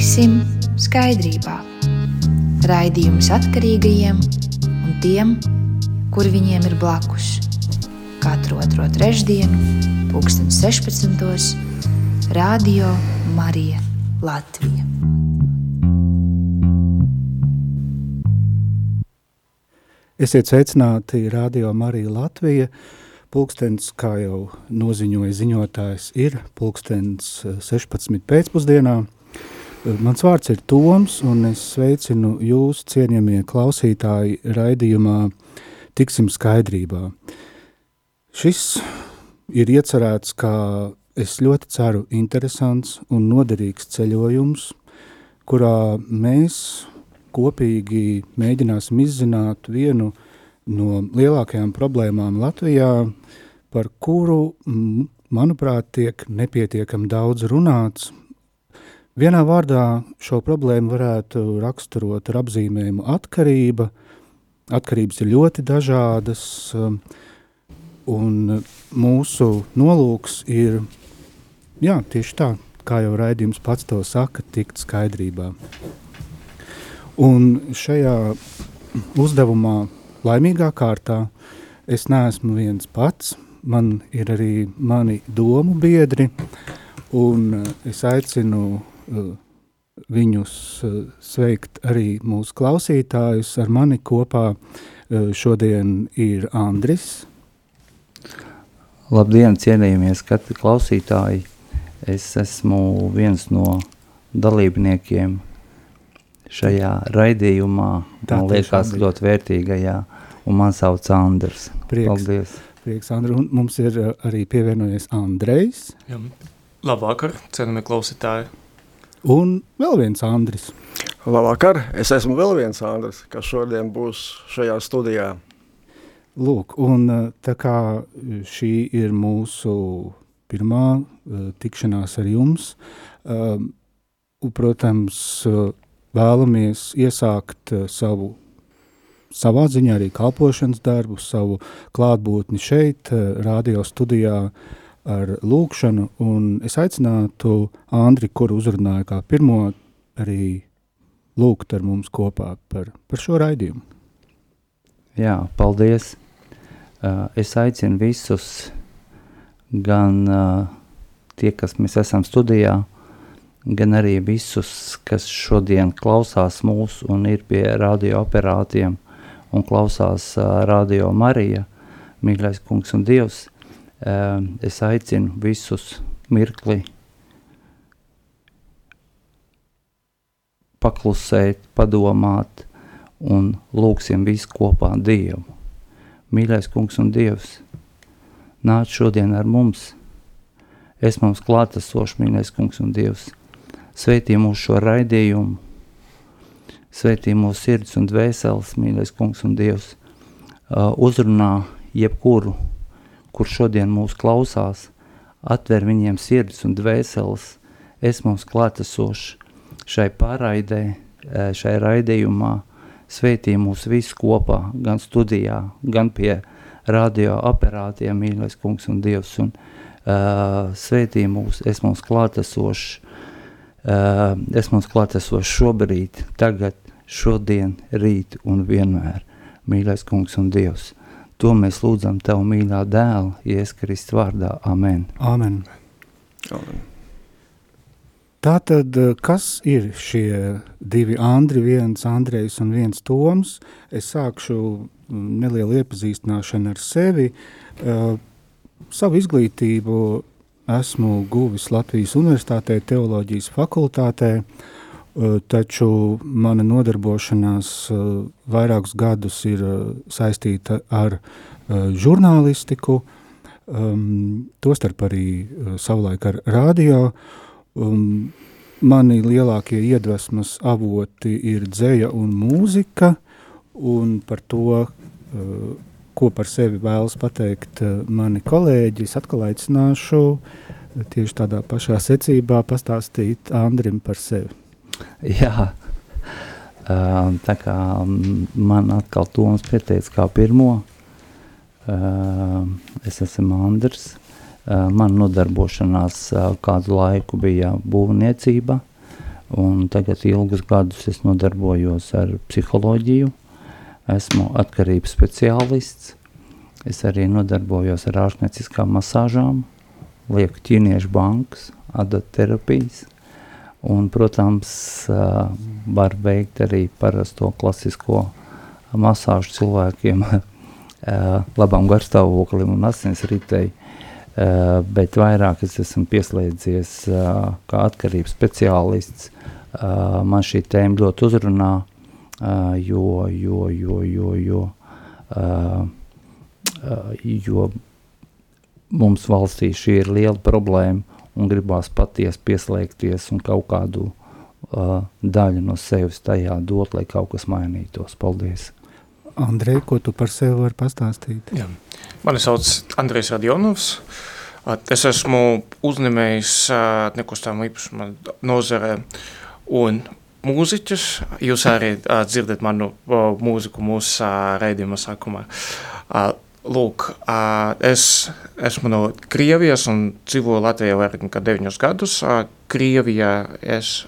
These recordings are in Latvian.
Tiksim skaidrībā. Raidījums atkarīgajiem un tiem, kuri viņiem ir blakus. Katru otro trešdienu, 2016. Radio Marija Latvija. Esiet sveicināti Radio Marija Latvija. Pulkstens, kā jau noziņoja ziņotājs, ir pulkstens 16. Eh, pēcpusdienā. Eh, mans vārds ir Toms, un es sveicinu jūs, cienījamie klausītāji, raidījumā Tiksim skaidrībā. Šis ir iecerēts kā, es ļoti ceru, interesants un noderīgs ceļojums, kurā mēs kopīgi mēģināsim izzināt vienu no lielākajām problēmām Latvijā, par kuru, manuprāt, tiek nepietiekami daudz runāts. Vienā vārdā šo problēmu varētu raksturot ar apzīmējumu atkarība. Atkarības ir ļoti dažādas, um, un mūsu nolūks ir, jā, tieši tā, kā jau raidījums pats to saka, tikt skaidrībā. Un šajā uzdevumā Laimīgā kārtā es neesmu viens pats, man ir arī mani domu biedri, un es aicinu viņus uh, sveikt arī mūsu klausītājus. Ar mani kopā uh, šodien ir Andris. Labdien, cienījamie klausītāji! Es esmu viens no dalībniekiem šajā raidījumā, Tā man liekas, ļoti vērtīgajā, un man sauc Andrs. Prieks, Paldies. Prieks, Andri, un mums ir arī pievienojies Andrejs. Jā, labvakar, cienījamie klausītāji. Un vēl viens Andris. Labvakar, es esmu vēl viens Andris, kas šodien būs šajā studijā. Lūk, un uh, tā kā šī ir mūsu pirmā uh, tikšanās ar jums, uh, protams, uh, vēlamies iesākt uh, savu savā ziņā arī kalpošanas darbu, savu klātbūtni šeit, uh, radio studijā ar lūkšanu, un es aicinātu Andri, kuru uzrunāju kā pirmo, arī lūgt ar mums kopā par, par šo raidījumu. Jā, paldies. Uh, es aicinu visus, gan uh, tie, kas mēs esam studijā, gan arī visus, kas šodien klausās mūs un ir pie radioaparātiem un klausās uh, radio Marija, mīļais kungs un dievs, es aicinu visus mirkli paklusēt, padomāt un lūksim visu kopā Dievu. Mīļais kungs un dievs, nāc šodien ar mums, es mums klātesošs, mīļais kungs un dievs, Sveitī mūsu šo raidījumu, sveitī mūsu sirds un dvēseles, mīļais kungs un dievs, uzrunā jebkuru, kur šodien mūs klausās, atver viņiem sirds un dvēseles, es mums klātesošs šai pārraidē, uh, šai raidījumā, sveitī mūs visu kopā, gan studijā, gan pie radio aparātiem, mīļais kungs un dievs, un uh, sveitī mūs, es mums klātesošs, Uh, es mums klātesošu šobrīd, tagad, šodien, rīt un vienmēr. Mīļais kungs un Dievs, to mēs lūdzam Tev mīļā dēla, Ieskrist vārdā. Amen. Amen. Amen. Tātad, kas ir šie divi Andri, viens Andrejs un viens Toms? Es sākšu nelielu iepazīstināšanu ar sevi. Uh, savu izglītību esmu guvis Latvijas Universitātē, teoloģijas fakultātē, eh, taču mana nodarbošanās eh, vairākus gadus ir eh, saistīta ar žurnālistiku, um, tostarp arī savulaik ar radio. Um, mani lielākie iedvesmas avoti ir dzēja un mūzika, un par to ko par sevi vēlas pateikt eh, mani kolēģi, es atkal aicināšu eh, tieši tādā pašā secībā pastāstīt Andrim par sevi. Jā, tā kā man atkal Toms pieteica kā pirmo, es esmu Andrs, man nodarbošanās kādu laiku bija būvniecība, un tagad ilgus gadus es nodarbojos ar psiholoģiju, esmu atkarības speciālists, es arī nodarbojos ar ārstnieciskām masāžām, lieku ķīniešu bankas, adoterapijas, un, protams, var veikt arī parasto klasisko masāžu cilvēkiem labam garstāvoklim un asinsritei, bet vairāk es esmu pieslēdzies kā atkarības speciālists. Man šī tēma ļoti uzrunā, jo, jo, jo, jo, jo, jo mums valstī šī ir liela problēma un gribās patiesi pieslēgties un kaut kādu uh, daļu no sevis tajā dot, lai kaut kas mainītos. Paldies! Andrej, ko tu par sevi vari pastāstīt? Jā. Mani sauc Andrejs Radionovs. Es esmu uzņēmējs nekustamā īpašuma nozarē un mūziķis. Jūs arī dzirdat manu mūziku mūsu raidījuma sākumā. Lūk, es esmu no Krievijas un dzīvoju Latvijā vairāk nekā 9 gadus. Krievijā es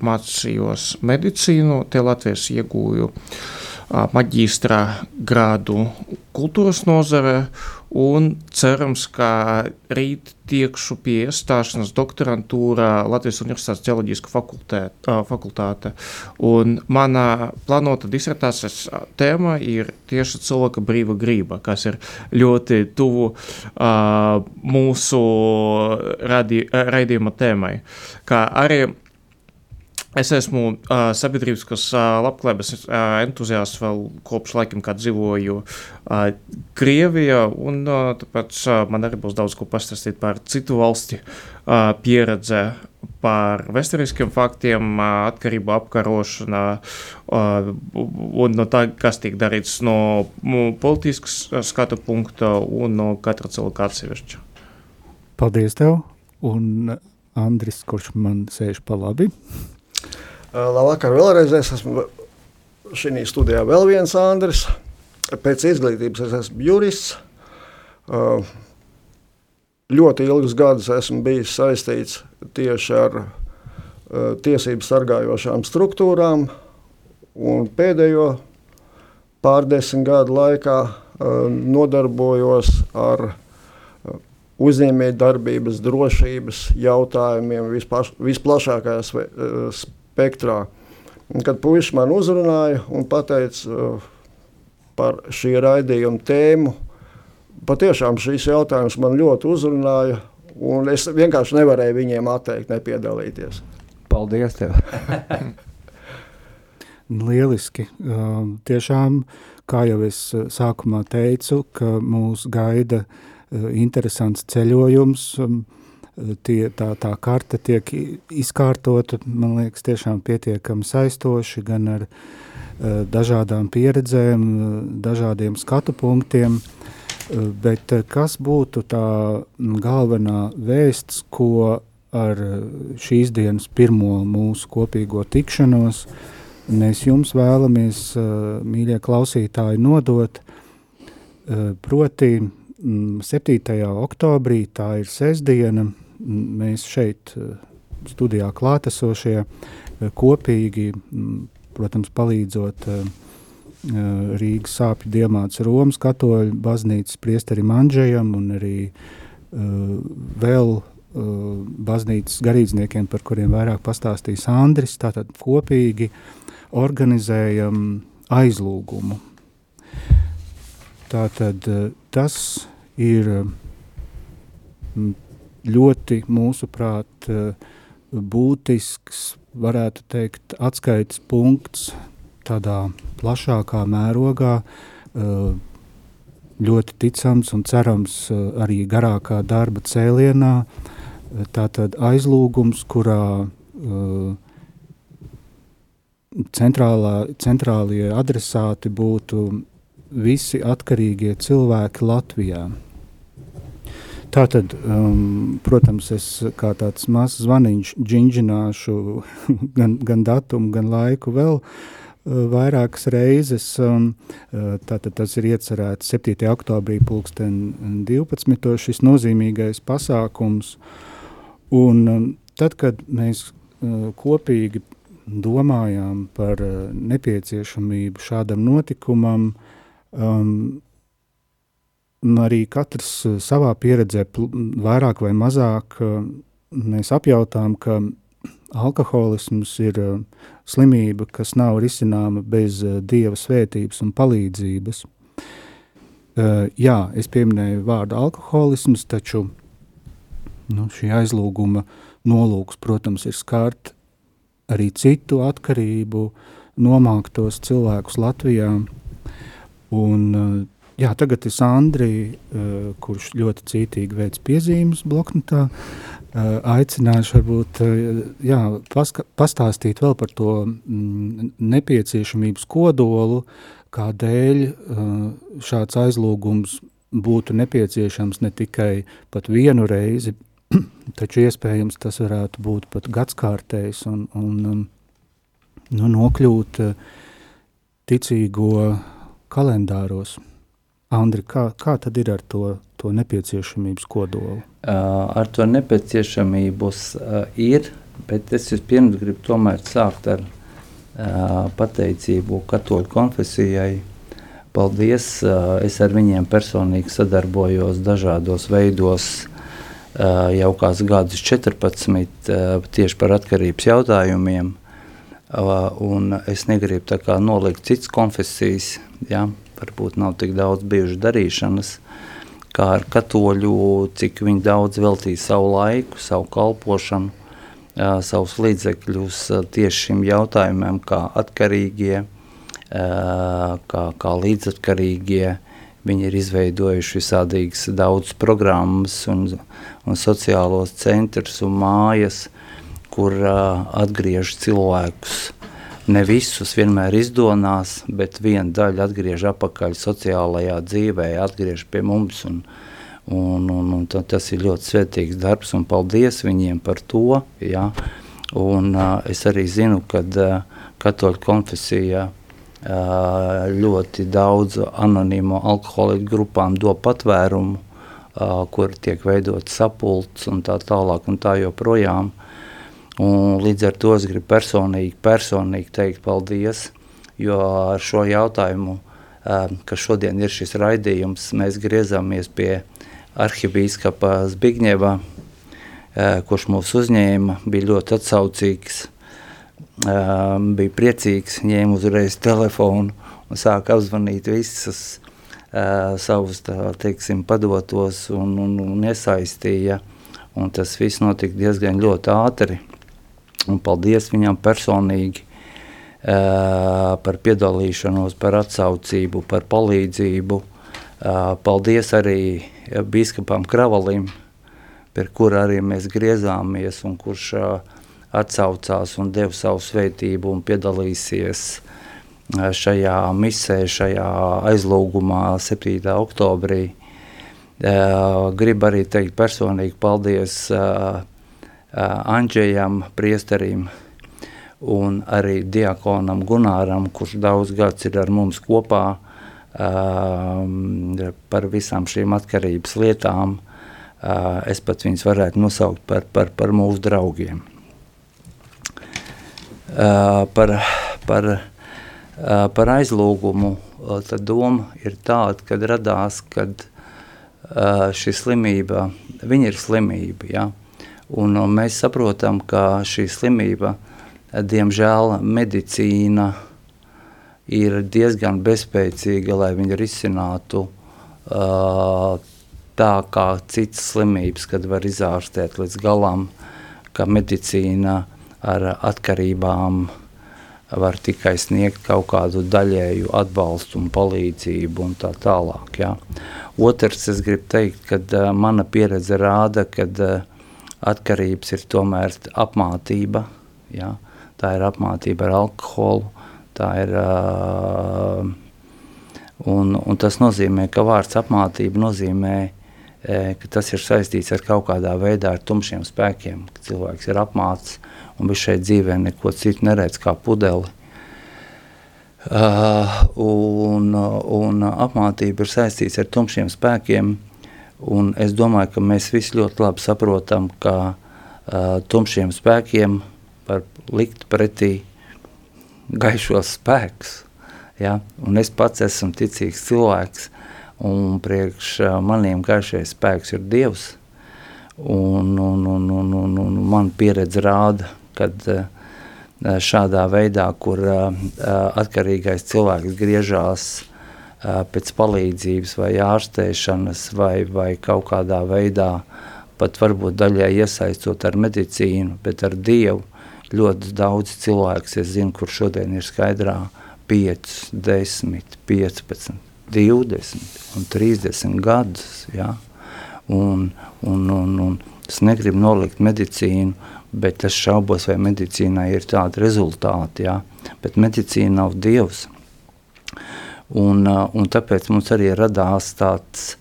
mācījos medicīnu, te Latvijas iegūju maģistra grādu kultūras nozare un cerams, ka rīt tiekšu pie iestāšanās doktorantūrā Latvijas Universitātes ģeoloģiska fakultāte. Un mana plānota disertācijas tēma ir tieši cilvēka brīva grība, kas ir ļoti tuvu uh, mūsu radi, raidījuma tēmai. Kā arī Es esmu uh, sabiedrības uh, labklājības uh, entuziasts vēl kopš laikam, kad dzīvoju uh, Krievijā. Un, uh, tāpēc uh, man arī būs daudz ko pastāstīt par citu valsti uh, pieredzi, par vēsturiskiem faktiem, uh, atkarību apkarošanā uh, un no tā, kas tiek darīts no politiskas skatu punkta un no katra cilvēka atsevišķa. Paldies tev! Un Andris, kurš man sēž pa labi. Labvakar, vēlreiz es esmu šī studijā vēl viens Andris. Pēc izglītības es esmu jurists. Ļoti ilgus gadus esmu bijis saistīts tieši ar tiesību sargājošām struktūrām, pēdējo pārdesmit gadu laikā nodarbojos ar uzņēmēju darbības drošības jautājumiem vispaš, visplašākajā spektrā. Un, kad puisis man uzrunāja un teica uh, par šī raidījuma tēmu, patiešām šīs jautājums man ļoti uzrunāja, un es vienkārši nevarēju viņiem atteikt, nepiedalīties. Paldies! Tev. Lieliski. Uh, tiešām, kā jau es sākumā teicu, ka mūs gaida uh, interesants ceļojums. Um, tie, tā, tā karte tiek izkārtota, man liekas, tiešām pietiekami saistoši, gan ar uh, dažādām pieredzēm, dažādiem skatu punktiem, bet kas būtu tā galvenā vēsts, ko ar šīs dienas pirmo mūsu kopīgo tikšanos mēs jums vēlamies, mīļie klausītāji, nodot, proti 7. oktobrī, tā ir sestdiena, mēs šeit eh, studijā klātesošie eh, kopīgi, protams, palīdzot eh, Rīgas sāpju diemāts Romas katoļu baznīcas priesterim Andžejam un arī vēl baznīcas garīdzniekiem, par kuriem vairāk pastāstīs Andris, tātad kopīgi organizējam aizlūgumu. Tātad tas ir ļoti, mūsuprāt, eh, būtisks, varētu teikt, atskaites punkts tādā plašākā mērogā, eh, ļoti ticams un cerams eh, arī garākā darba cēlienā. Tātad aizlūgums, kurā centrālā, centrālie adresāti būtu visi atkarīgie cilvēki Latvijā. Tātad, um, protams, es kā tāds mazs zvaniņš džinģināšu gan, gan datumu, gan laiku vēl uh, vairākas reizes. Um, uh, tātad tas ir iecerēts 7. oktobrī pulksten 12. šis nozīmīgais pasākums. Un um, tad, kad mēs kopīgi domājām par nepieciešamību šādam notikumam, um, arī katrs savā pieredzē vairāk vai mazāk mēs apjautām, ka alkoholisms ir slimība, kas nav risināma bez dieva svētības un palīdzības. Jā, es pieminēju vārdu alkoholisms, taču nu, šī aizlūguma nolūks, protams, ir skart arī citu atkarību nomāktos cilvēkus Latvijā. Un, jā, tagad es Andriju, kurš ļoti cītīgi veids piezīmes bloknotā, aicināšu varbūt jā, paska, pastāstīt vēl par to mm, nepieciešamības kodolu, kādēļ šāds aizlūgums būtu nepieciešams ne tikai pat vienu reizi, taču iespējams tas varētu būt pat gadskārtējs un, un um, nu, nokļūt ticīgo kalendāros. Andri, kā, kā tad ir ar to, to nepieciešamības kodolu? Uh, ar to nepieciešamības uh, ir, bet es vispirms gribu tomēr sākt ar uh, pateicību katoļu konfesijai. Paldies! Uh, es ar viņiem personīgi sadarbojos dažādos veidos uh, jau kāds gadus 14 uh, tieši par atkarības jautājumiem. Un es negribu nolikt citas konfesijas, ja, varbūt nav tik daudz bijušas darīšanas, kā ar katoļu, cik viņi daudz veltīja savu laiku, savu kalpošanu, savus līdzekļus tieši šim jautājumam, kā atkarīgie, kā, kā līdzatkarīgie. Viņi ir izveidojuši visādīgas daudz programmas un, un sociālos centrus un mājas, kur uh, atgriež cilvēkus ne visus vienmēr izdonās, bet viena daļa atgriež atpakaļ sociālajā dzīvē, atgriež pie mums. Un, un, un, un tas ir ļoti svētīgs darbs, un paldies viņiem par to. Ja. Un, uh, es arī zinu, ka uh, katoļu konfesija uh, ļoti daudz anonīmo alkoholiķu grupām do patvērumu, uh, kur tiek veidot sapulcs un tā tālāk un tā joprojām. Un līdz ar to es gribu personīgi, personīgi teikt paldies, jo ar šo jautājumu, ka šodien ir šis raidījums, mēs griezāmies pie arhibīskapa Zbigņeva, kurš mūs uzņēma, bija ļoti atsaucīgs, bija priecīgs, ņēma uzreiz telefonu un sāka apzvanīt visas savus, tā teiksim, padotos un, un, un iesaistīja, un tas viss notika diezgan ļoti ātri. Un paldies viņam personīgi uh, par piedalīšanos, par atsaucību, par palīdzību. Uh, paldies arī biskupam Kravalim, pie kura arī mēs griezāmies un kurš uh, atsaucās un deva savu svētību un piedalīsies šajā misē, šajā aizlūgumā 7. oktobrī. Gribu arī teikt personīgi paldies uh, Andžejam, priesterim un arī diakonam Gunāram, kurš daudz gads ir ar mums kopā par visām šīm atkarības lietām. Es pat viņus varētu nosaukt par, par, par mūsu draugiem. Par, par, par aizlūgumu tad doma ir tāda, kad radās, kad šī slimība, viņa ir slimība, ja? Un, un mēs saprotam, ka šī slimība, diemžēl, medicīna ir diezgan bezspēcīga, lai viņu risinātu uh, tā kā citas slimības, kad var izārstēt līdz galam, ka medicīna ar atkarībām var tikai sniegt kaut kādu daļēju atbalstu un palīdzību un tā tālāk. Ja. Otrs, es gribu teikt, ka uh, mana pieredze rāda, ka uh, atkarības ir tomēr apmātība. Ja? Tā ir apmātība ar alkoholu. Ir, un, un tas nozīmē, ka vārds apmātība nozīmē, ka tas ir saistīts ar kaut kādā veidā ar tumšiem spēkiem. Cilvēks ir apmāts un viņš šeit dzīvē neko citu neredz kā pudeli. Uh, un, un apmātība ir saistīts ar tumšiem spēkiem, uh, Un es domāju, ka mēs visi ļoti labi saprotam, ka uh, tumšiem spēkiem var likt pretī gaišos spēks. Ja? Un es pats esmu ticīgs cilvēks, un priekš maniem gaišais spēks ir Dievs. Un, un, un, un, un, un man pieredze rāda, kad šādā veidā, kur atkarīgais cilvēks griežās pēc palīdzības vai ārstēšanas vai, vai kaut kādā veidā pat varbūt daļai iesaistot ar medicīnu, bet ar Dievu ļoti daudz cilvēks, es zinu, kur šodien ir skaidrā 5, 10, 15, 20 un 30 gadus, ja? un, un, un, un es negribu nolikt medicīnu, bet es šaubos, vai medicīnai ir tādi rezultāti, ja? bet medicīna nav Dievs, Un, uh, un tāpēc mums arī radās tāds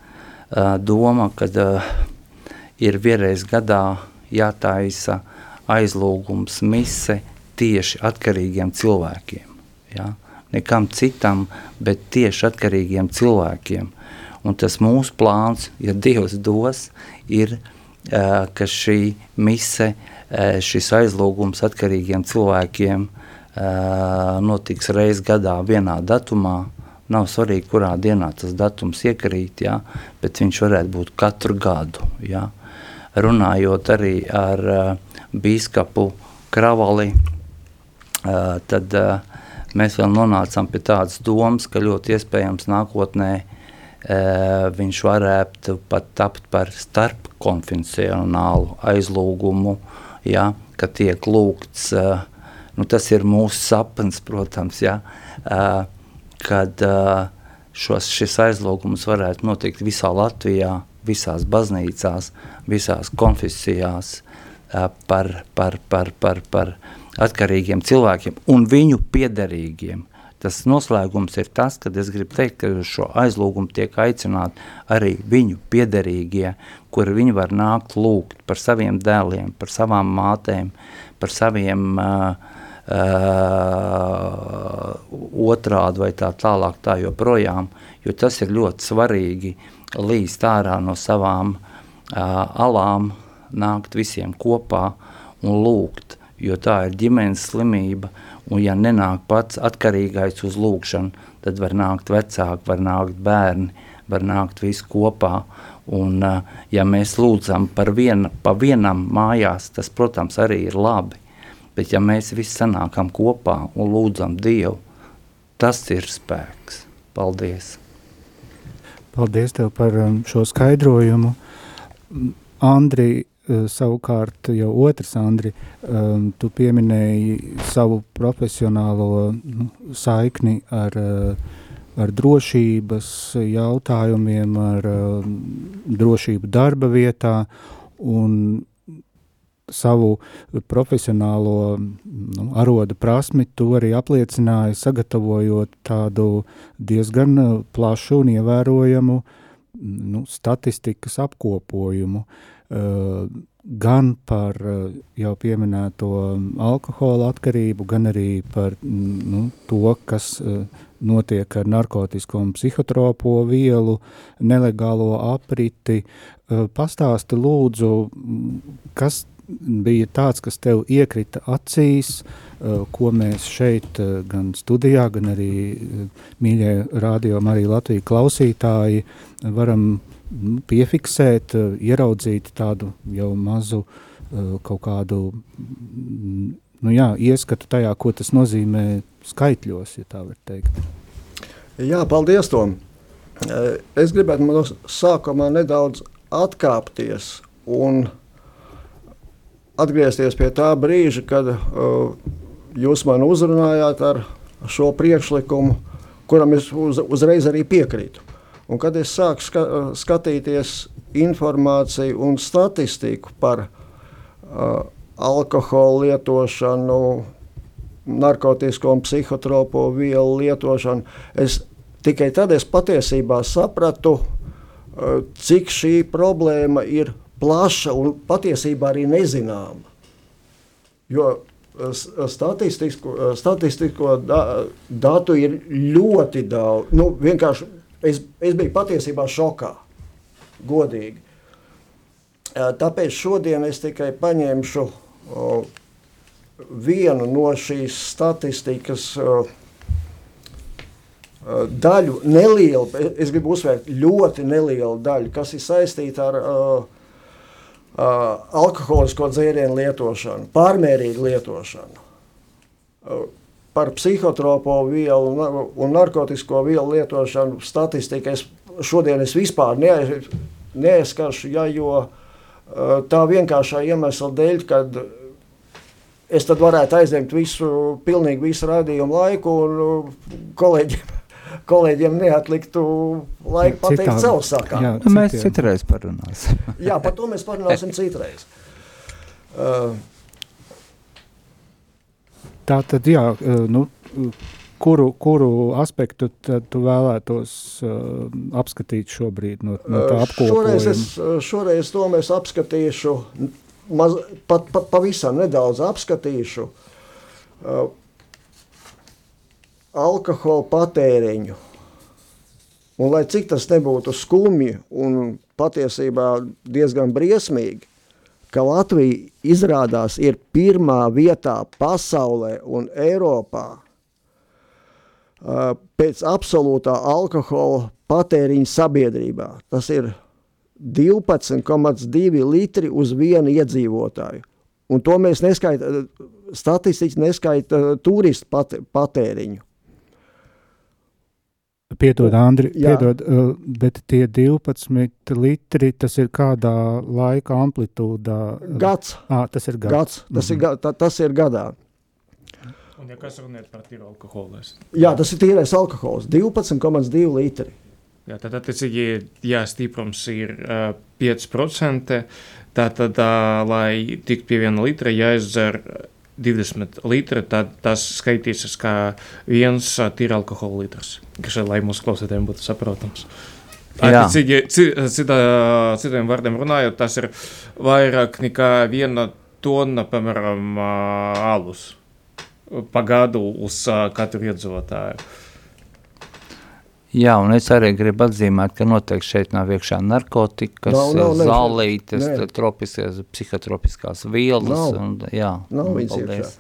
uh, doma, ka uh, ir vienreiz gadā jātaisa aizlūgums mise tieši atkarīgiem cilvēkiem. Ja? Nekam citam, bet tieši atkarīgiem cilvēkiem. Un tas mūsu plāns, ja Dievs dos, ir, uh, ka šī mise, uh, šis aizlūgums atkarīgiem cilvēkiem uh, notiks reiz gadā vienā datumā, Nav svarīgi, kurā dienā tas datums iekrīt, ja, bet viņš varētu būt katru gadu. Ja. Runājot arī ar uh, bīskapu Kravali, uh, tad uh, mēs vēl nonācām pie tādas domas, ka ļoti iespējams nākotnē uh, viņš varētu pat tapt par starpkonfesionālu aizlūgumu, ja, ka tiek lūgts, uh, nu tas ir mūsu sapnis, protams, ja, uh, kad šos, šis aizlūgums varētu notikt visā Latvijā, visās baznīcās, visās konfesijās par, par, par, par, par atkarīgiem cilvēkiem un viņu piederīgiem. Tas noslēgums ir tas, kad es gribu teikt, ka šo aizlūgumu tiek aicināt arī viņu piederīgie, kuri viņi var nākt lūgt par saviem dēliem, par savām mātēm, par saviem uh, otrādi vai tā tālāk tā joprojām, jo tas ir ļoti svarīgi līst ārā no savām alām, nākt visiem kopā un lūgt, jo tā ir ģimenes slimība, un ja nenāk pats atkarīgais uz lūgšanu, tad var nākt vecāki, var nākt bērni, var nākt visi kopā, un ja mēs lūdzam par viena, pa vienam mājās, tas, protams, arī ir labi, Bet ja mēs visi sanākam kopā un lūdzam Dievu, tas ir spēks. Paldies! Paldies tev par um, šo skaidrojumu. Andri, uh, savukārt jau otrs Andri, um, tu pieminēji savu profesionālo nu, saikni ar, uh, ar drošības jautājumiem, ar um, drošību darba vietā, un savu profesionālo nu, arodu prasmi, to arī apliecināja, sagatavojot tādu diezgan uh, plašu un ievērojamu nu, statistikas apkopojumu. Uh, gan par uh, jau pieminēto alkohola atkarību, gan arī par nu, to, kas uh, notiek ar narkotiku un psihotropo vielu, nelegālo apriti. Pastāsti lūdzu, kas bija tāds, kas tev iekrita acīs, uh, ko mēs šeit uh, gan studijā, gan arī uh, mīļie rādio arī Latviju klausītāji varam nu, piefiksēt, ieraudzīt tādu jau mazu kaut kādu nu jā, ieskatu tajā, ko tas nozīmē skaitļos, ja tā var teikt. Jā, paldies Tom. Es gribētu no sākumā nedaudz atkāpties un uh, atgriezties pie tā brīža, kad jūs man uzrunājāt ar šo priekšlikumu, kuram es uz, uzreiz arī piekrītu. Un kad es sāku ska, skatīties informāciju un statistiku par uh, alkoholu lietošanu, narkotiku un psihotropo vielu lietošanu, es tikai tad es patiesībā sapratu, uh, cik šī problēma ir plaša un patiesībā arī nezināma. Jo eh, statistisko, eh, statistisko da, datu ir ļoti daudz. Nu, es, es biju patiesībā šokā, godīgi. Eh, tāpēc šodien es tikai paņemšu vienu no šīs statistikas daļu, nelielu, es gribu uzsvērt, ļoti nelielu daļu, kas ir saistīta ar uh, uh, alkoholisko dzērienu lietošanu, pārmērīgu lietošanu. Uh, par psihotropo vielu un narkotisko vielu lietošanu statistika es šodien es vispār neaiz, neaizskaršu, ja, jo uh, tā vienkāršā iemesla dēļ, kad es varētu aizņemt visu, pilnīgi visu raidījumu laiku un uh, kolēģiem kolēģiem neatliktu laiku pateikt Citādi. savu sakām. Jā, nu, mēs citreiz parunāsim. jā, par to mēs parunāsim citreiz. Uh, Tā tad, jā, uh, nu, kuru, kuru aspektu tu vēlētos uh, apskatīt šobrīd no, no tā uh, apkopojuma? Šoreiz, es, uh, šoreiz to mēs apskatīšu, maz, pat, pat pavisam nedaudz apskatīšu. Uh, alkohola patēriņu. Un, lai cik tas nebūtu skumji un patiesībā diezgan briesmīgi, ka Latvija izrādās ir pirmā vietā pasaulē un Eiropā pēc absolūtā alkohola patēriņa sabiedrībā. Tas ir 12,2 litri uz vienu iedzīvotāju. Un to mēs neskaitām, statistiski neskaita turistu patēriņu. Piedod, Andri, Jā. piedod, uh, bet tie 12 litri, tas ir kādā laika amplitūdā? Gads. À, tas ir gads. gads. Tas, mm -hmm. ir, ga, ta, tas ir gadā. Un ja kas runāt par tīru alkoholu? Jā, tas ir tīrais alkohols, 12,2 litri. Jā, tad, attiecīgi, ja stiprums ir uh, 5%, tad, tad uh, lai tiktu pie viena litra, jāizdzer 20 litri, tad tas skaitīsies kā viens tīra alkohola litrs, kas, lai mūsu klausītājiem būtu saprotams. Citi, cita, citiem vārdiem runājot, tas ir vairāk nekā viena tonna, piemēram, alus pagādu uz katru iedzīvotāju. Jā, un es arī gribu atzīmēt, ka noteikti šeit nav iekšā narkotikas, nav, nav, zālītes, ne. tropiskas, psihotropiskās vielas. Nav, un, jā, nav viņas iekšā.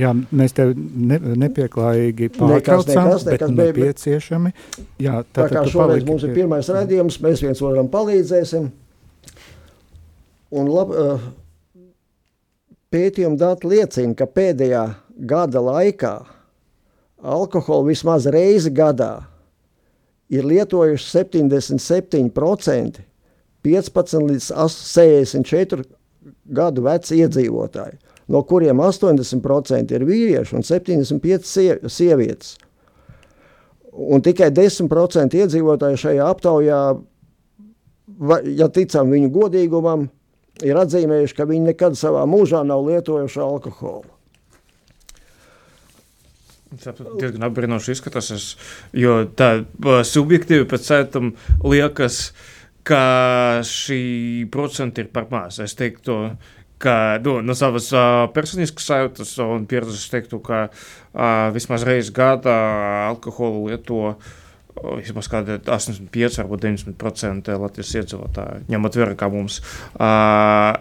Jā, mēs tev ne, nepieklājīgi pārtraucam, nekas, nekas, bet nekas, nepieciešami. Jā, tā kā šoreiz mums ir pirmais redzījums, mēs viens otram palīdzēsim. Un lab, uh, pētījuma dati liecina, ka pēdējā gada laikā alkoholu vismaz reizi gadā ir lietojuši 77% 15 līdz 64 gadu veci iedzīvotāji, no kuriem 80% ir vīrieši un 75% sievietes. Un tikai 10% iedzīvotāji šajā aptaujā, ja ticam viņu godīgumam, ir atzīmējuši, ka viņi nekad savā mūžā nav lietojuši alkoholu. Diezgan apbrīnoši izskatās. Es, jo tā subjektīvi pēc tam liekas, ka šī procenta ir par maz. Es teiktu, ka nu, no savas uh, personiskas sajūtas un pieredzes teiktu, ka uh, vismaz reizi gadā alkoholu lieto. Vismaz kāda 85, varbūt 90% Latvijas iedzīvotāju, ņemot vērā, ka mums uh,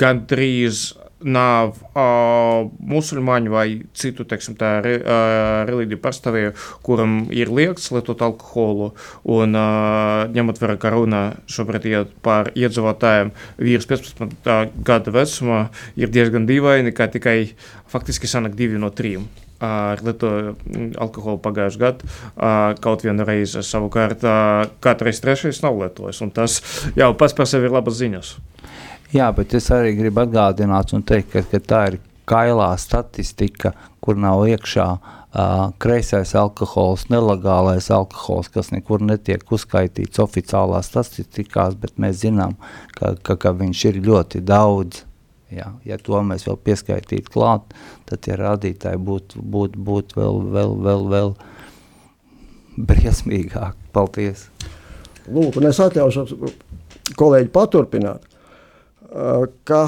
gandrīz nav uh, musulmaņu vai citu teiksim, tā, re, uh, reliģiju pārstāvēju, kuram ir liekts lietot alkoholu. Un, uh, ņemot vērā, ka runa šobrīd ir par iedzīvotājiem vīrs 15 gada vecumā, ir diezgan dīvaini, ka tikai faktiski sanāk divi no trim. Ar lietoju alkoholu pagājušajā gadā, kaut vienu reizi savukārt katrs trešais nav lietojis. Tas jau pats par sevi ir labas ziņas. Jā, bet es arī gribu atgādināt un teikt, ka, ka tā ir kailā statistika, kur nav iekšā uh, kreisais alkohols, nelegālais alkohols, kas nekur netiek uzskaitīts oficiālās statistikās, bet mēs zinām, ka, ka, ka viņš ir ļoti daudz. Jā, ja to mēs vēl pieskaitītu klāt, tad tie rādītāji būtu būt, būt vēl, vēl, vēl, vēl briesmīgāk. Paldies! Lūk, un es atļaušu kolēģi paturpināt ka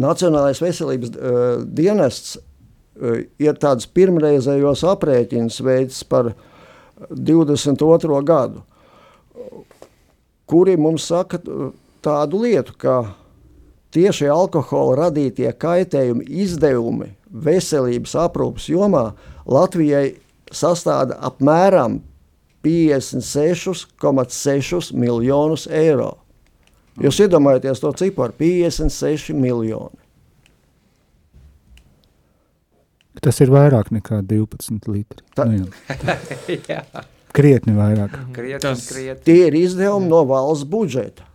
Nacionālais veselības uh, dienests uh, ir tāds pirmreizējos aprēķins veids par 22. gadu, kuri mums saka tādu lietu, ka tieši alkohola radītie kaitējumi izdevumi veselības aprūpas jomā Latvijai sastāda apmēram 56,6 miljonus eiro. Jūs iedomājaties to ciparu - 56 miljoni. Tas ir vairāk nekā 12 litri. Tā- Nu, jā. Jā, Krietni vairāk. krietni, Tas- krietni. Tie ir izdevumi no valsts budžeta.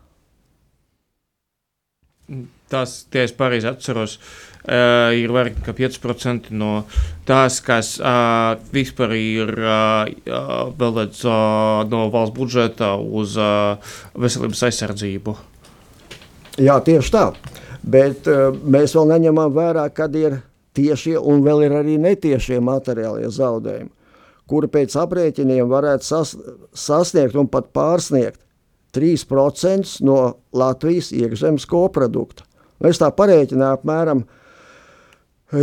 Tas, tie es pareizi atceros, uh, ir vairāk nekā 5% no tās, kas uh, vispār ir uh, vēlēts uh, no valsts budžeta uz uh, veselības aizsardzību. Jā, tieši tā. Bet uh, mēs vēl neņemam vērā, kad ir tiešie un vēl ir arī netiešie materiālie zaudējumi, kuri pēc aprēķiniem varētu sas, sasniegt un pat pārsniegt 3% no Latvijas iekšzemes koprodukta. Es tā parēķināju apmēram,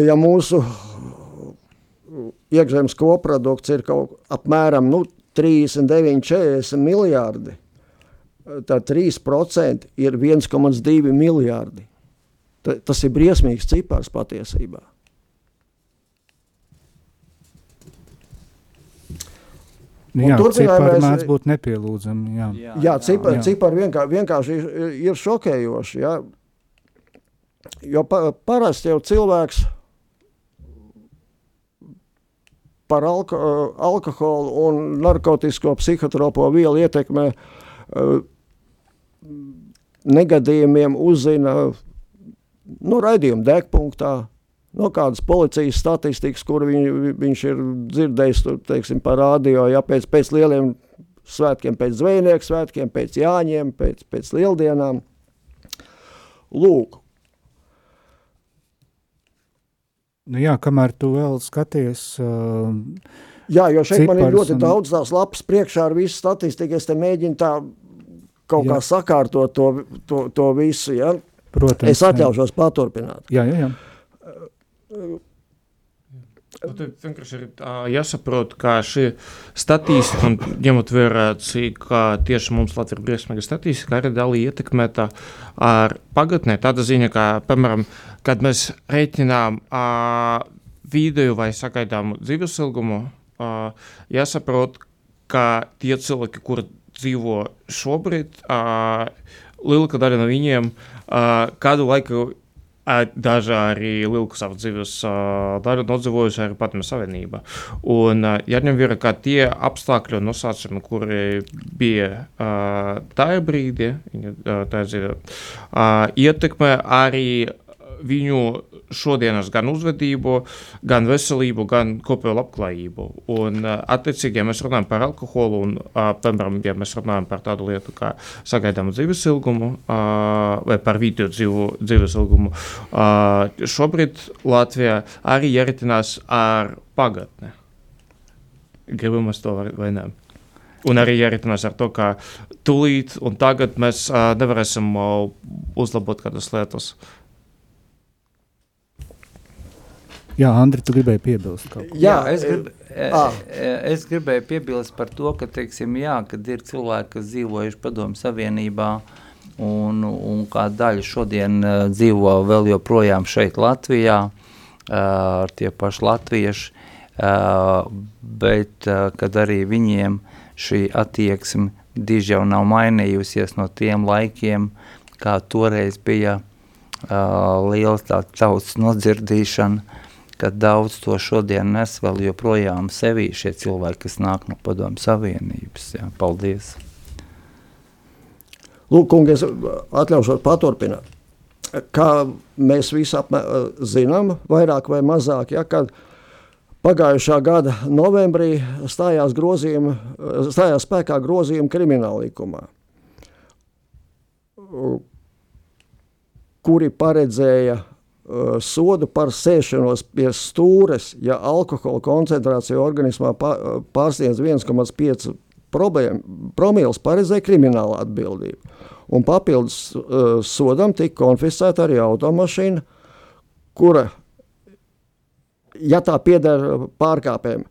ja mūsu iekšzemes koprodukts ir kaut apmēram nu, 39, 40 miljārdi, tad 3% ir 1,2 miljardi. Ta- Tas ir briesmīgs cipars patiesībā. Nu, jā, turpinājumā cipari es- mēdz būt nepielūdzami. Jā. Jā, Jā, cipari, jā. cipari vienkār, vienkārši ir, ir šokējoši. Ja? Jo pa, parasti jau cilvēks par alko, alkoholu un narkotisko psihotropo vielu ietekmē uh, negadījumiem uzzina nu, raidījuma degpunktā, no kādas policijas statistikas, kur viņ, viņš ir dzirdējis tur, teiksim, par radio, ja pēc, pēc lieliem svētkiem, pēc zvejnieku svētkiem, pēc jāņiem, pēc, pēc lieldienām. Lūk, Nu, jā, kamēr tu vēl skaties, uh, Jā, jo šeit man ir ļoti un- daudz tās lapas priekšā ar visu statistiku. Es te mēģinu tā kaut Jā. kā sakārtot to, to, to visu. Ja? protams, Es atļaušos paturpināt. Jā, jā, jā. Nu, tad vienkārši ir ā, jāsaprot, kā šī statistika, un ņemot vērā, cik tieši mums Latvija ir briesmīga statistika, arī daļai ietekmēta ar pagatnē. Tāda ziņa, ka, piemēram, kad mēs reiķinām ā, vidēju vai sagaidāmu dzīves ilgumu, jāsaprot, ka tie cilvēki, kur dzīvo šobrīd, ā, lielākā daļa no viņiem ā, kādu laiku Ā, Daži arī Lielku savas dzīves ā, daļu nodzīvojuši arī Padomju Savienība. Un ā, jāņem vērā, ka tie apstākļi un nosacījumi, kuri bija ā, tajā brīdī, viņa, ā, tajā dzīvē, ā, ietekmē arī viņu šodienas gan uzvedību, gan veselību, gan kopējo labklājību. Un, ā, attiecīgi, ja mēs runājam par alkoholu, un, ā, piemēram, ja mēs runājam par tādu lietu kā sagaidāmu dzīves ilgumu ā, vai par video dzīvu, dzīves ilgumu, šobrīd Latvijā arī jāritinās ar pagatni. Gribam mēs to vai, nē. Un arī jāritinās ar to, ka tūlīt un tagad mēs nevarēsim uzlabot kādas lietas. Jā Andri, tu gribēji piebilst kaut ko. Jā, es, e, grib, e, es gribēju piebilst par to, ka, teiksim, jā, kad ir cilvēki, kas dzīvojuši padomu savienībā, un, un kā daļa šodien uh, dzīvo vēl joprojām šeit Latvijā, uh, ar tie paši latvieši, uh, bet uh, kad arī viņiem šī attieksme diži jau nav mainījusies no tiem laikiem, kā toreiz bija uh, liela tā tautas nodzirdīšana, ka daudz to šodien nes vēl joprojām sevī šie cilvēki, kas nāk no padomu savienības. Jā, paldies! Lūk, kungi, es atļaušos paturpināt. Kā mēs visi apmē, zinām, vairāk vai mazāk, ja, kad pagājušā gada novembrī stājās, grozījuma, stājās spēkā grozījuma krimināla likumā, kuri paredzēja sodu par sēšanos pie stūres, ja alkohola koncentrācija organismā pa- pārsniedz 1,5 promils, paredzēja kriminālu atbildību. Un papildus uh, sodam tika konfiscēta arī automašīna, kura, ja tā pieder pārkāpējiem,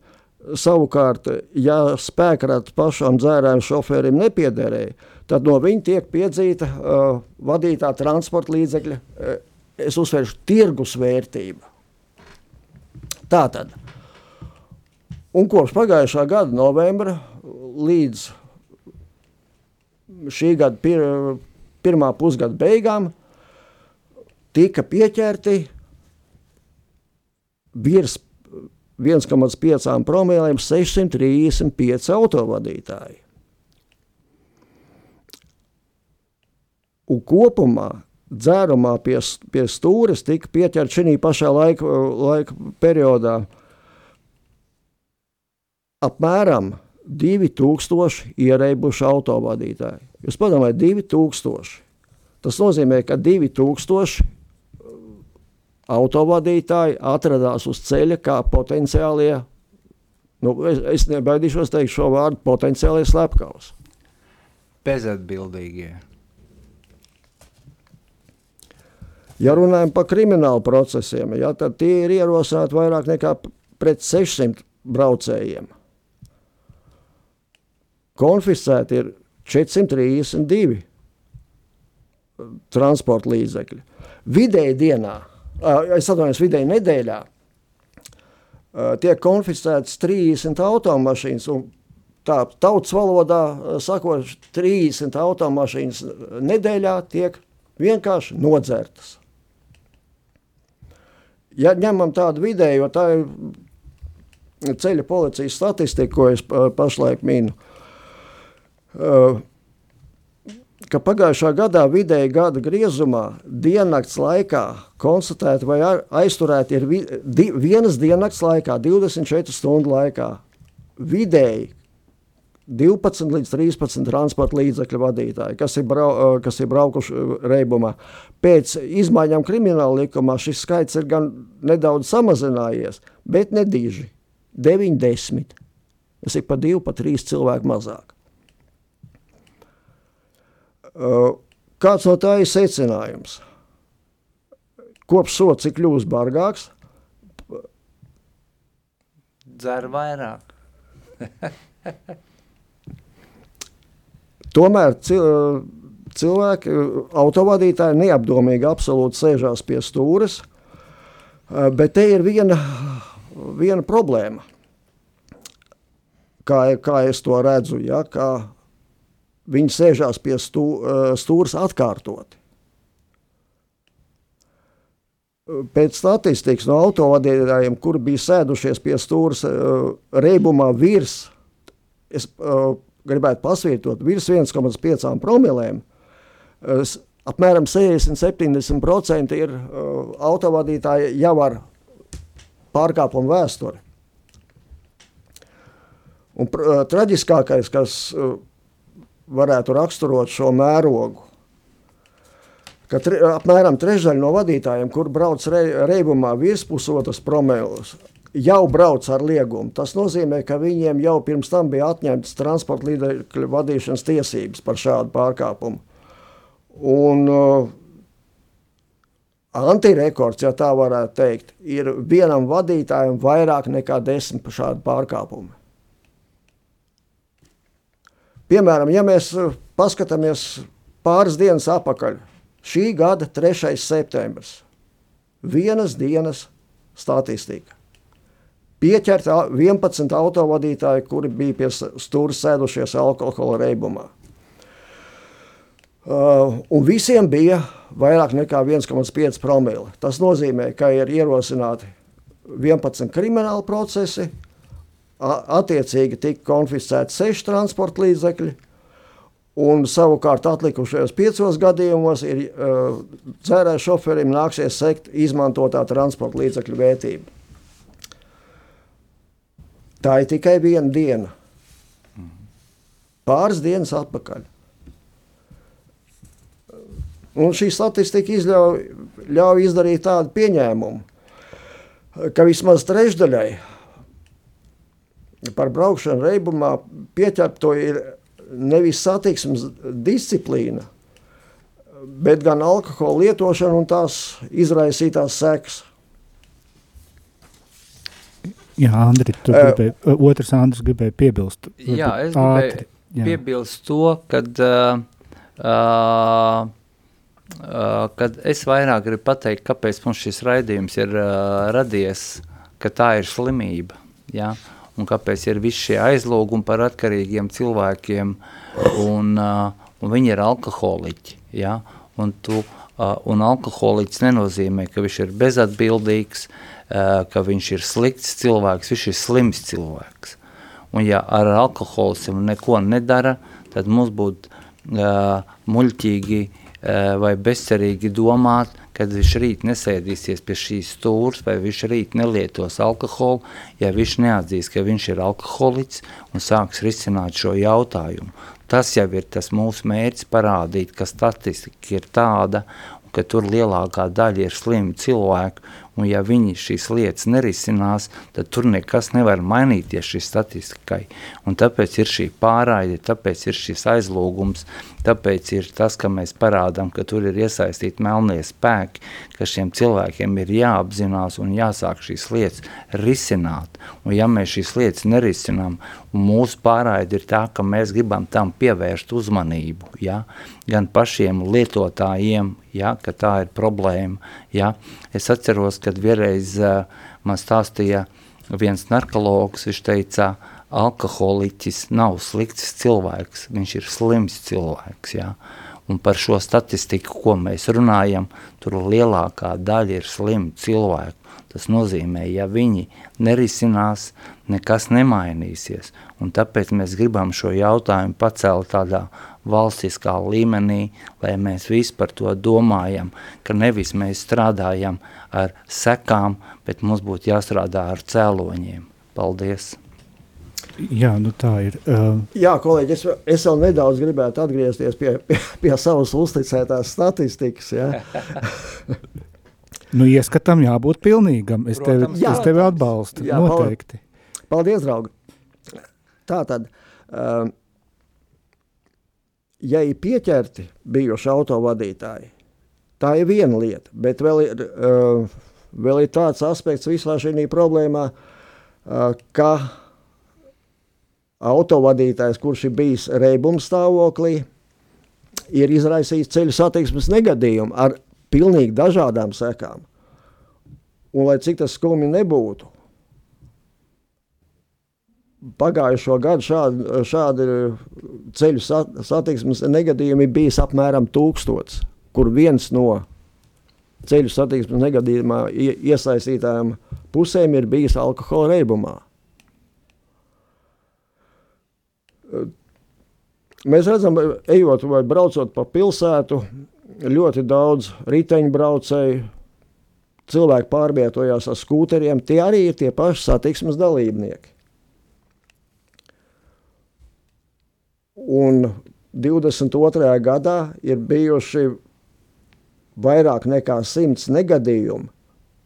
savukārt, ja spēkrats pašam dzērājuma šoferim nepiederēja, tad no viņa tiek piedzīta uh, vadītā transporta līdzekļa, uh, es uzsveršu, tirgus vērtība. Tātad, un kopš pagājušā gada novembra līdz šī gada pir, pirmā pusgada beigām tika pieķerti virs 1,5 promilēm 635 autovadītāji. Un kopumā dzērumā pie, pie stūres tika pieķerta šī pašā laika, laika periodā apmēram 2000 ierēbuši autovadītāji. Jūs padomājat, 2000. Tas nozīmē, ka 2000 autovadītāji atradās uz ceļa kā potenciālie, nu, es, es nebaidīšos teikt šo vārdu, potenciālie slepkavas. Bezatbildīgie. Ja runājam par kriminālu procesiem, ja, tad tie ir ierosināti vairāk nekā pret 600 braucējiem. Konfiscēti ir 432 transporta līdzekļi. Vidēji dienā es atvainojos vidēji nedēļā, tiek konfiscētas 30 automašīnas, un tā tautas valodā sakot, 30 automašīnas nedēļā tiek vienkārši nodzertas. Ja ņemam tādu vidēju, jo tā ir ceļa policijas statistika, ko es pašlaik minu, ka pagājušā gadā vidēji gada griezumā diennakts laikā konstatēti vai aizturēti ir vi, di, vienas diennakts laikā, 24 stundu laikā, vidēji 12 līdz 13 transporta līdzekļu vadītāji, kas ir, brau, kas ir braukuši reibumā. Pēc izmaiņām krimināla likumā šis skaits ir gan nedaudz samazinājies, bet nedīži - 90. Tas ir pa divu, pa trīs cilvēku mazāk. Kāds no tā ir secinājums? Kopš sots ir kļuvis bargāks. Dzer vairāk. Tomēr cilvēki, autovadītāji neapdomīgi absolūti sēžās pie stūres, bet te ir viena, viena problēma. Kā, kā es to redzu, ja, kā viņi sēžās pie stū, stūres atkārtoti. Pēc statistikas no autovadītājiem, kuri bija sēdušies pie stūres reibumā virs, es gribētu pasvītrot, virs 1,5 promilēm, apmēram 60-70% ir autovadītāji jau ar pārkāpumu vēsturi. Un traģiskākais, kas varētu raksturot šo mērogu. Ka tre, apmēram trešdaļa no vadītājiem, kur brauc re, reibumā virs pusotras promēlus, jau brauc ar liegumu. Tas nozīmē, ka viņiem jau pirms tam bija atņemtas transporta līdzekļu vadīšanas tiesības par šādu pārkāpumu. Un uh, antirekords, ja tā varētu teikt, ir vienam vadītājam vairāk nekā desmit šādu pārkāpumu. Piemēram, ja mēs uh, paskatāmies pāris dienas atpakaļ, šī gada 3. septembris, vienas dienas statistika. Pieķert 11 autovadītāji, kuri bija pie stūra sēdušies alkohola reibumā. Uh, un visiem bija vairāk nekā 1,5 promili. Tas nozīmē, ka ir ierosināti 11 krimināli procesi, attiecīgi tika konfiscēti seši transporta līdzekļi, un savukārt atlikušajos piecos gadījumos ir uh, dzērāju šoferim nāksies sekt izmantotā transporta līdzekļu vērtību. Tā ir tikai viena diena. Pāris dienas atpakaļ. Un šī statistika izļauj, ļauj izdarīt tādu pieņēmumu, ka vismaz trešdaļai par braukšanu reibumā pieķerto ir nevis satiksmes disciplīna, bet gan alkohola lietošana un tās izraisītās sekas. Jā, Andri, tu Eh, gribēji, uh, otrs Andris gribēja piebilst. Jā, es gribēju ātri, jā. piebilst to, kad, uh, uh, uh, kad es vairāk gribu pateikt, kāpēc mums šis raidījums ir uh, radies, ka tā ir slimība, ja? un kāpēc ir visi šie aizlūgumi par atkarīgiem cilvēkiem, un, uh, un viņi ir alkoholiķi, ja? un, tu, uh, un alkoholiķis nenozīmē, ka viņš ir bezatbildīgs, uh, ka viņš ir slikts cilvēks, viņš ir slims cilvēks. Un ja ar alkoholismu neko nedara, tad mums būtu uh, muļķīgi uh, vai bezcerīgi domāt, kad viņš rīt nesēdīsies pie šīs stūres, vai viņš rīt nelietos alkoholu, ja viņš neatzīs, ka viņš ir alkoholiķis un sāks risināt šo jautājumu. Tas jau ir tas mūsu mērķis parādīt, ka statistika ir tāda, ka tur lielākā daļa ir slimi cilvēku, un ja viņi šīs lietas nerisinās, tad tur nekas nevar mainīties šī statistikai. Un tāpēc ir šī pārraide, tāpēc ir šis aizlūgums, tāpēc ir tas, ka mēs parādām, ka tur ir iesaistīti melnie spēki, ka šiem cilvēkiem ir jāapzinās un jāsāk šīs lietas risināt. Un ja mēs šīs lietas nerisinām, un mūsu pārraide ir tā, ka mēs gribam tam pievērst uzmanību, ja? gan pašiem lietotājiem, ja? ka tā ir problēma. Ja? Es atceros, kad vienreiz uh, man stāstīja viens narkologs, viņš teica, alkoholiķis nav slikts cilvēks, viņš ir slims cilvēks, ja? Un par šo statistiku, ko mēs runājam, tur lielākā daļa ir slimu cilvēku. Tas nozīmē, ja viņi nerisinās, nekas nemainīsies. Un tāpēc mēs gribam šo jautājumu pacelt tādā valstiskā līmenī, lai mēs visi par to domājam, ka nevis mēs strādājam ar sekām, bet mums būtu jāstrādā ar cēloņiem. Paldies! Jā, nu tā ir. Uh, Jā, kolēģi, es, es vēl nedaudz gribētu atgriezties pie, pie, pie savas uzticētās statistikas. Ja? nu, ieskatam jābūt pilnīgam. Es tevi, Protams. es tevi atbalstu, Jā, noteikti. Paldies, draugi! Tā tad, um, ja ir pieķerti bijuši autovadītāji, tā ir viena lieta, bet vēl ir, uh, vēl ir tāds aspekts visā šī problēmā, uh, ka autovadītājs, kurš ir bijis reibuma stāvoklī, ir izraisījis ceļu satiksmes negadījumu ar pilnīgi dažādām sekām. Un lai cik tas skumji nebūtu, pagājušo gadu šādi, šādi ceļu sat, satiksmes negadījumi bijis apmēram tūkstots, kur viens no ceļu satiksmes negadījumā ie- iesaistītājām pusēm ir bijis alkohola reibumā. Mēs redzam, ejot vai braucot pa pilsētu, ļoti daudz riteņbraucēju, cilvēki pārvietojās ar skūteriem. Tie arī ir tie paši satiksmes dalībnieki. Un 22. gadā ir bijuši vairāk nekā simts negadījumu,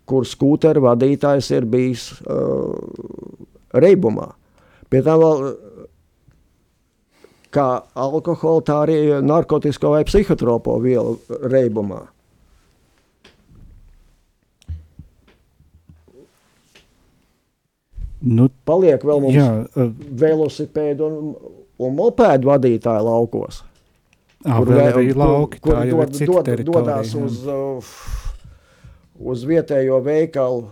kur skūteru vadītājs ir bijis uh, reibumā. Pie tam vēl kā alkohola, tā arī narkotisko vai psihotropo vielu reibumā. Nu, Paliek vēl mums jā, uh, velosipēdu un, un mopēdu vadītāji laukos. ā, vēl vē- arī lauki, kur ir dod, dod, dodās uz, uh, uz vietējo veikalu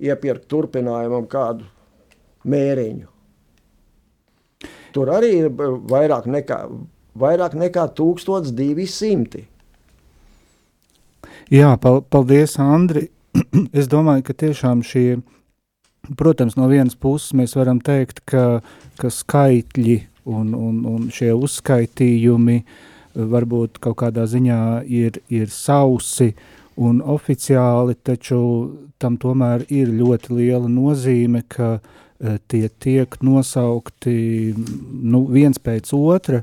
iepirkt turpinājumam kādu mēriņu. Tur arī ir uh, vairāk nekā, vairāk nekā 1200. Jā, pal paldies, Andri. es domāju, ka tiešām šie, protams, no vienas puses mēs varam teikt, ka, ka skaitļi un, un, un šie uzskaitījumi eh, varbūt kaut kādā ziņā ir, ir sausi un oficiāli, taču tam tomēr ir ļoti liela nozīme, ka eh, tie tiek nosaukti nu, viens pēc otra,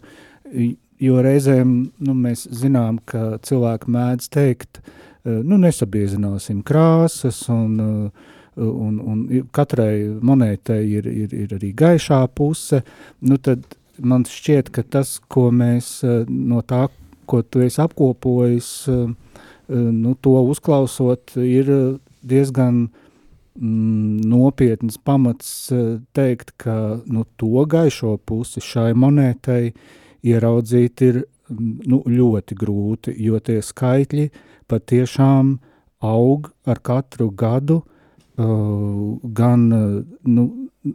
jo reizēm nu, mēs zinām, ka cilvēki mēdz teikt, eh, nu, nesabiezināsim krāsas, un, eh, un, un katrai monētai ir, ir, ir arī gaišā puse, nu, tad man šķiet, ka tas, ko mēs eh, no tā, ko tu esi apkopojis, eh, eh, nu, to uzklausot, ir diezgan mm, nopietns pamats teikt, ka nu, to gaišo pusi šai monētai ieraudzīt ir nu, ļoti grūti, jo tie skaitļi patiešām aug ar katru gadu, uh, gan, nu,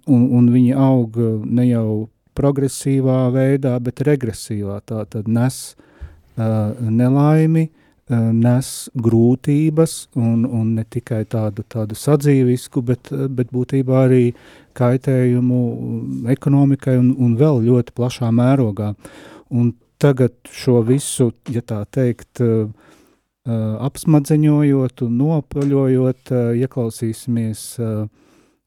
un, un viņi aug ne jau progresīvā veidā, bet regresīvā. Tā tad nes uh, nelaimi, uh, nes grūtības un, un ne tikai tādu, tādu sadzīvisku, bet, bet būtībā arī kaitējumu ekonomikai un, un vēl ļoti plašā mērogā. Un tagad šo visu, ja tā teikt, uh, apsmadzeņojot un nopaļojot, uh, ieklausīsimies uh,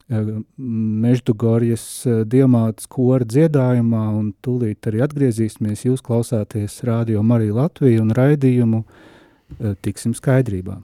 Meždugorjas diamātas kora dziedājumā, un tūlīt arī atgriezīsimies. Jūs klausāties Rādio Mariju Latviju un raidījumu Tiksim skaidrībā.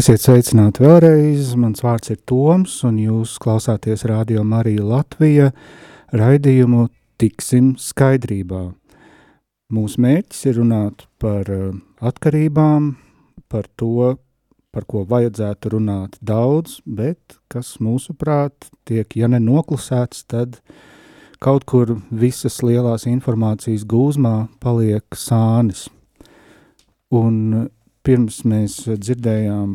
Esiet sveicināti vēlreiz. Mans vārds ir Toms, un jūs klausāties Radio Marija Latvija raidījumu Tiksim skaidrībā. Mūsu mērķis ir runāt par eh, atkarībām, par to, par ko vajadzētu runāt daudz, bet kas mūsuprāt tiek, ja ne noklusēts, tad kaut kur visas lielās informācijas gūzmā paliek sānis. Un pirms mēs dzirdējām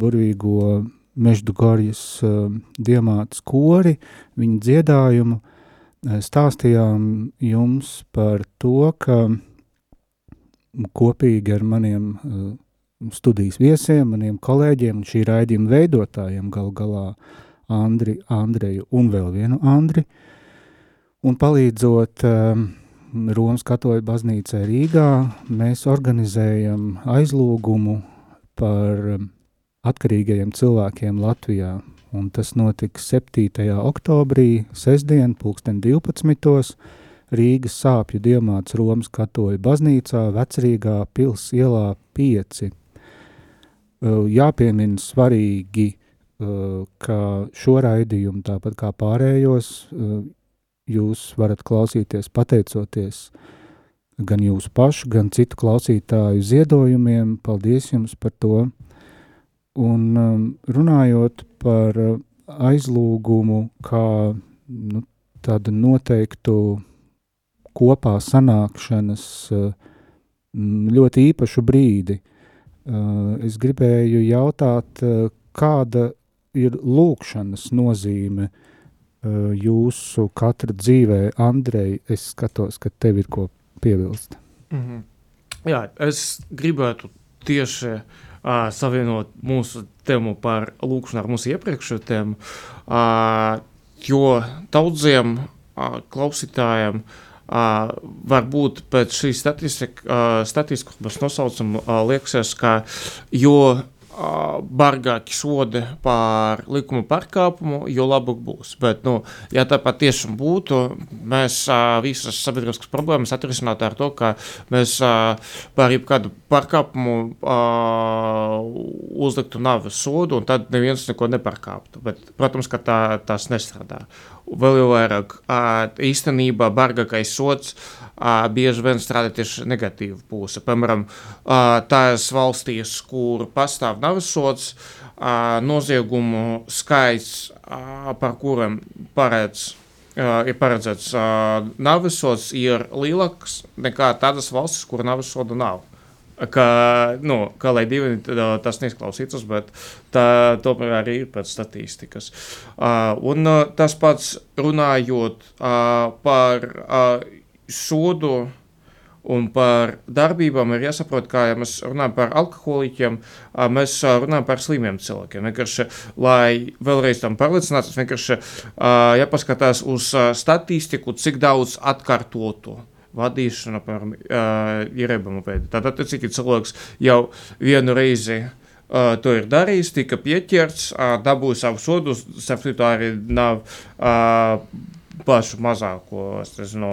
burvīgo Meždu Gorjas uh, diamātas kori, viņa dziedājumu, uh, stāstījām jums par to, ka kopīgi ar maniem uh, studijas viesiem, maniem kolēģiem un šī raidījuma veidotājiem gal galā Andri, Andreju un vēl vienu Andri, un palīdzot uh, Romas katoļu baznīcai Rīgā, mēs organizējam aizlūgumu par um, atkarīgajiem cilvēkiem Latvijā. Un tas notiks 7. oktobrī, sestdien, pulksten 12. Rīgas sāpju diamāts Romas katoļu baznīcā, Vecrīgā pils ielā 5. Jāpiemina svarīgi, ka šo raidījumu, tāpat kā pārējos, jūs varat klausīties pateicoties gan jūsu pašu, gan citu klausītāju ziedojumiem. Paldies jums par to! Un um, runājot par uh, aizlūgumu kā nu, tādu noteiktu kopā sanākšanas uh, ļoti īpašu brīdi, uh, es gribēju jautāt, kāda ir lūkšanas nozīme uh, jūsu katra dzīvē, Andrej, es skatos, ka tev ir ko piebilst. Mm -hmm. Jā, es gribētu tieši uh, savienot mūsu tēmu par lūkšanu ar mūsu iepriekšējo tēmu, uh, jo daudziem uh, klausītājiem uh, varbūt pēc šīs statistikas, uh, ko mēs nosaucam, uh, liekas, ka jo bargāki sodi par likuma pārkāpumu, jo labāk būs. Bet, nu, ja tā patiešām būtu, mēs uh, visas sabiedriskas problēmas atrisinātu ar to, ka mēs uh, par jebkādu pārkāpumu uh, uzliktu nāves sodu, un tad neviens neko nepārkāptu. Bet, protams, ka tā, tas nestrādā. Vēl jau vairāk, īstenībā bargākais sods uh, bieži vien strādā tieši negatīva puse. Piemēram, tās valstīs, kur pastāv navsots, noziegumu skaits, par kuriem paredz ir paredzēts uh, navisots, ir lielāks nekā tādas valstis, kur navisoda nav. Ka, nu, kā lai divi tas neizklausītos, bet tā tomēr arī ir pēc statistikas. Uh, un uh, tas pats runājot uh, par uh, sodu un par darbībām ir jāsaprot, kā ja mēs runājam par alkoholiķiem, mēs runājam par slimiem cilvēkiem. Vienkārši, lai vēlreiz tam pārliecinātos, vienkārši jāpaskatās uz statistiku, cik daudz atkārtotu vadīšana, piemēram, ir rebama veida. Tad, attiecīgi, cilvēks jau vienu reizi Uh, to ir darījis, tika pieķerts, uh, dabūja savu sodu, starp citu arī nav uh, pašu mazāko nezinu,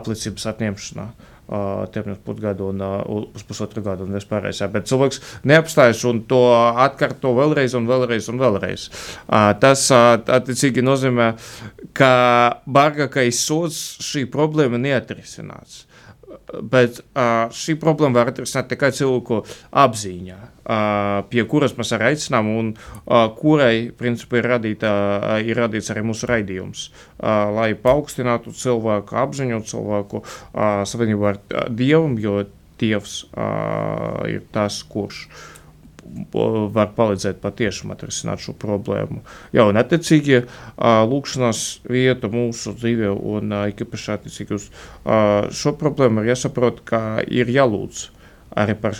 apliecības atņemšanā. Uh, Tiem pusgadu un uz pusotru gadu un vispārējais. Bet cilvēks neapstājas un to atkārto vēlreiz un vēlreiz un vēlreiz. Tas attiecīgi nozīmē, ka bargākais sots šī problēma neatrisināts. Bet uh, šī problēma var atrisināt tikai cilvēku apziņā, uh, pie kuras mēs arī aicinām, un uh, kurai principā ir, radīta, uh, ir radīts arī mūsu raidījums, uh, lai paaugstinātu cilvēku apziņu, cilvēku uh, savienību ar Dievu, jo Dievs uh, ir tas, kurš uh, var palīdzēt patiešām atrisināt šo problēmu. Jā, un attiecīgi lūkšanās vieta mūsu dzīvē un īpaši attiecīgi uz šo problēmu ir jāsaprot, ka ir jālūdz arī par,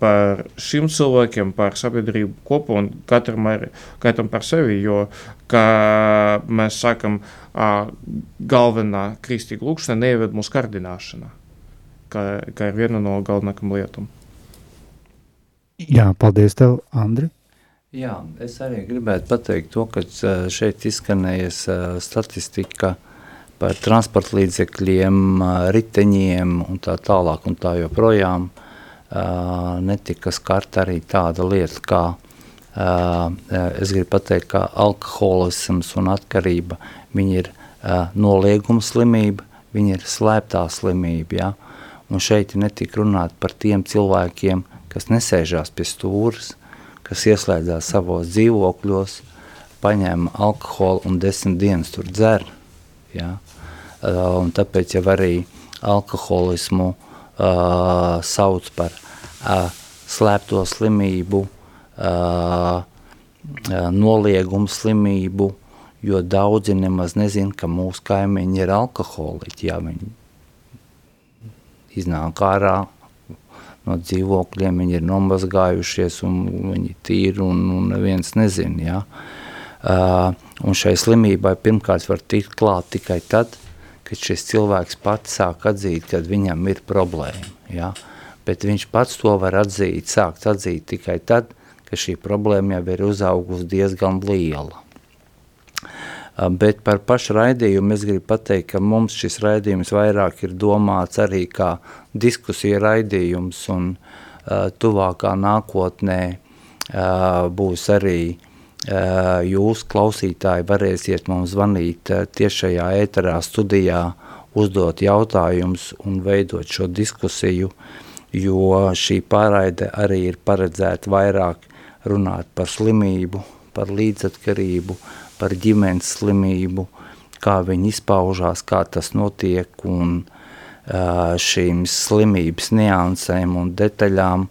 par šiem cilvēkiem, par sabiedrību kopumā un katram, arī, katram par sevi. Jo, kā mēs sakām, galvenā kristīga lūkšana neieved mūsu kardināšanā, kā, kā ir viena no galvenākajām lietām. Jā, paldies tev, Andri. Jā, es arī gribētu pateikt to, ka šeit izskanējas statistika par transporta līdzekļiem, riteņiem un tā tālāk un tā joprojām. netika skarta arī tāda lieta kā, es gribu pateikt, ka alkoholisms un atkarība, viņi ir nolieguma slimība, viņi ir slēptā slimība, ja? un šeit netika runāt par tiem cilvēkiem, kas nesēžās pie stūras, kas ieslēdzās savos dzīvokļos, paņēma alkoholu un desmit dienas tur dzer, ja? uh, un tāpēc jau arī alkoholismu uh, sauc par uh, slēpto slimību, uh, uh, noliegumu slimību, jo daudzi nemaz nezin, ka mūsu kaimiņi ir alkoholiķi, ja viņi iznāk ārā no dzīvokļiem, viņi ir nomazgājušies un viņi tīri un, un neviens nezin, ja. Uh, un šai slimībai pirmkārt var tikt klāt tikai tad, kad šis cilvēks pats sāk atzīt, kad viņam ir problēma. Ja? Bet viņš pats to var atzīt, sākt atzīt tikai tad, ka šī problēma jau ir uzaugusi diezgan liela. Bet par pašu raidījumu es gribu pateikt, ka mums šis raidījums vairāk ir domāts arī kā diskusija raidījums un uh, tuvākā nākotnē uh, būs arī jūs klausītāji varēsiet mums zvanīt tiešajā ēterā studijā, uzdot jautājumus un veidot šo diskusiju, jo šī pārraide arī ir paredzēta vairāk runāt par slimību, par līdzatkarību, par ģimenes slimību, kā viņi izpaužās, kā tas notiek un šīm slimības niansēm un detaļām,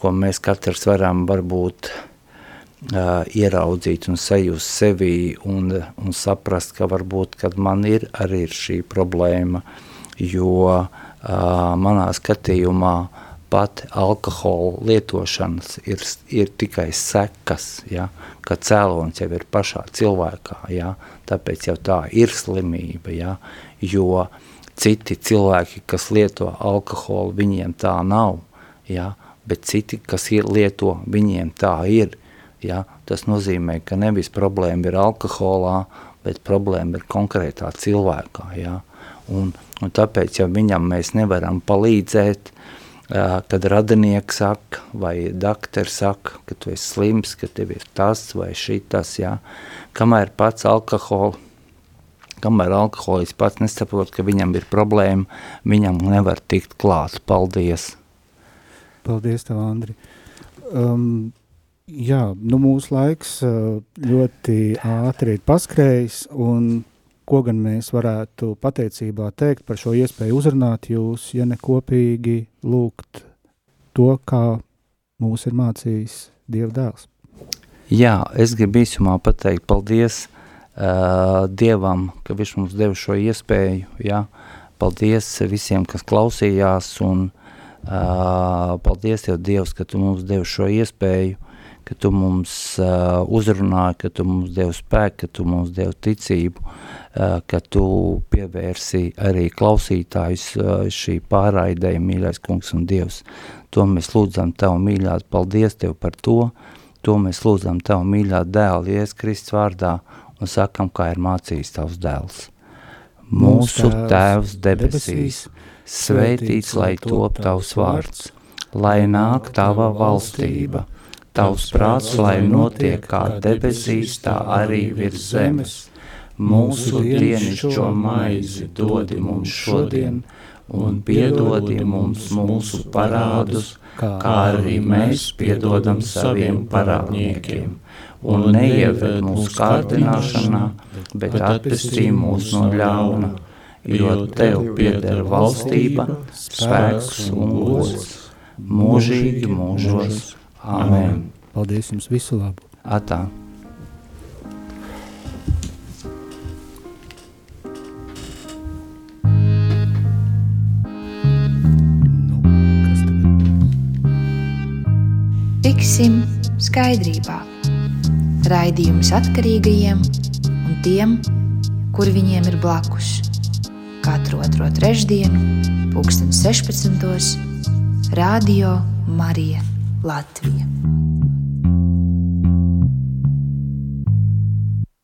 ko mēs katrs varam varbūt uh, ieraudzīt un sajust sevī un, un saprast, ka varbūt, kad man ir arī ir šī problēma, jo uh, manā skatījumā pat alkohola lietošanas ir, ir tikai sekas, ja, ka cēlonis jau ir pašā cilvēkā, ja, tāpēc jau tā ir slimība, ja, jo citi cilvēki, kas lieto alkoholu, viņiem tā nav, ja, bet citi, kas ir lieto, viņiem tā ir, Ja? Tas nozīmē, ka nevis problēma ir alkoholā, bet problēma ir konkrētā cilvēkā. Ja? Un, un tāpēc, ja viņam mēs nevaram palīdzēt, kad radinieks saka, vai doktors saka, ka tu esi slims, ka tev ir tas vai ja? kamēr pats alkohola, kamēr alkoholis pats nesaprot, ka viņam ir problēma, viņam nevar tikt klāt. Paldies! Paldies tev, Andri! Um, Jā, nu mūsu laiks ļoti ātri ir paskrējis, un ko gan mēs varētu pateicībā teikt par šo iespēju uzrunāt jūs, ja ne kopīgi lūgt to, kā mūs ir mācījis Dieva dēls. Jā, es gribu īsumā pateikt paldies uh, Dievam, ka viņš mums deva šo iespēju, jā, paldies visiem, kas klausījās, un uh, paldies Tev Dievs, ka Tu mums devi šo iespēju, ka tu mums uh, uzrunāji, ka tu mums devi spēku, ka tu mums devi ticību, uh, ka tu pievērsi arī klausītājus uh, šī pārraidēja, mīļais kungs un Dievs. To mēs lūdzam Tavu mīļāt, paldies Tev par to, to mēs lūdzam Tavu mīļāt dēlu, Ies Kristus vārdā, un sakam, kā ir mācījis Tavs dēls. Mūsu Tēvs debesīs, svētīts, lai top Tavs vārds, lai nāk Tava valstība, Tavs prāts, lai notiek kā debesīs, tā arī virs zemes. Mūsu dienascho maizi dodi mums šodien, un piedodi mums mūsu parādus, kā arī mēs piedodam saviem parādniekiem. Un neieved mūsu kārdināšanā, bet atpestī mūs no ļauna, jo Tev pieder valstība, spēks un gods, mūžīgi mūžos. Amen. Paldies jums visu labu. Atā. Nu? Tiksim skaidrībā. Raidījums atkarīgajiem un tiem, kur viņiem ir blakus. Katru otro trešdienu, pulksten 16. Radio Marija Latvija.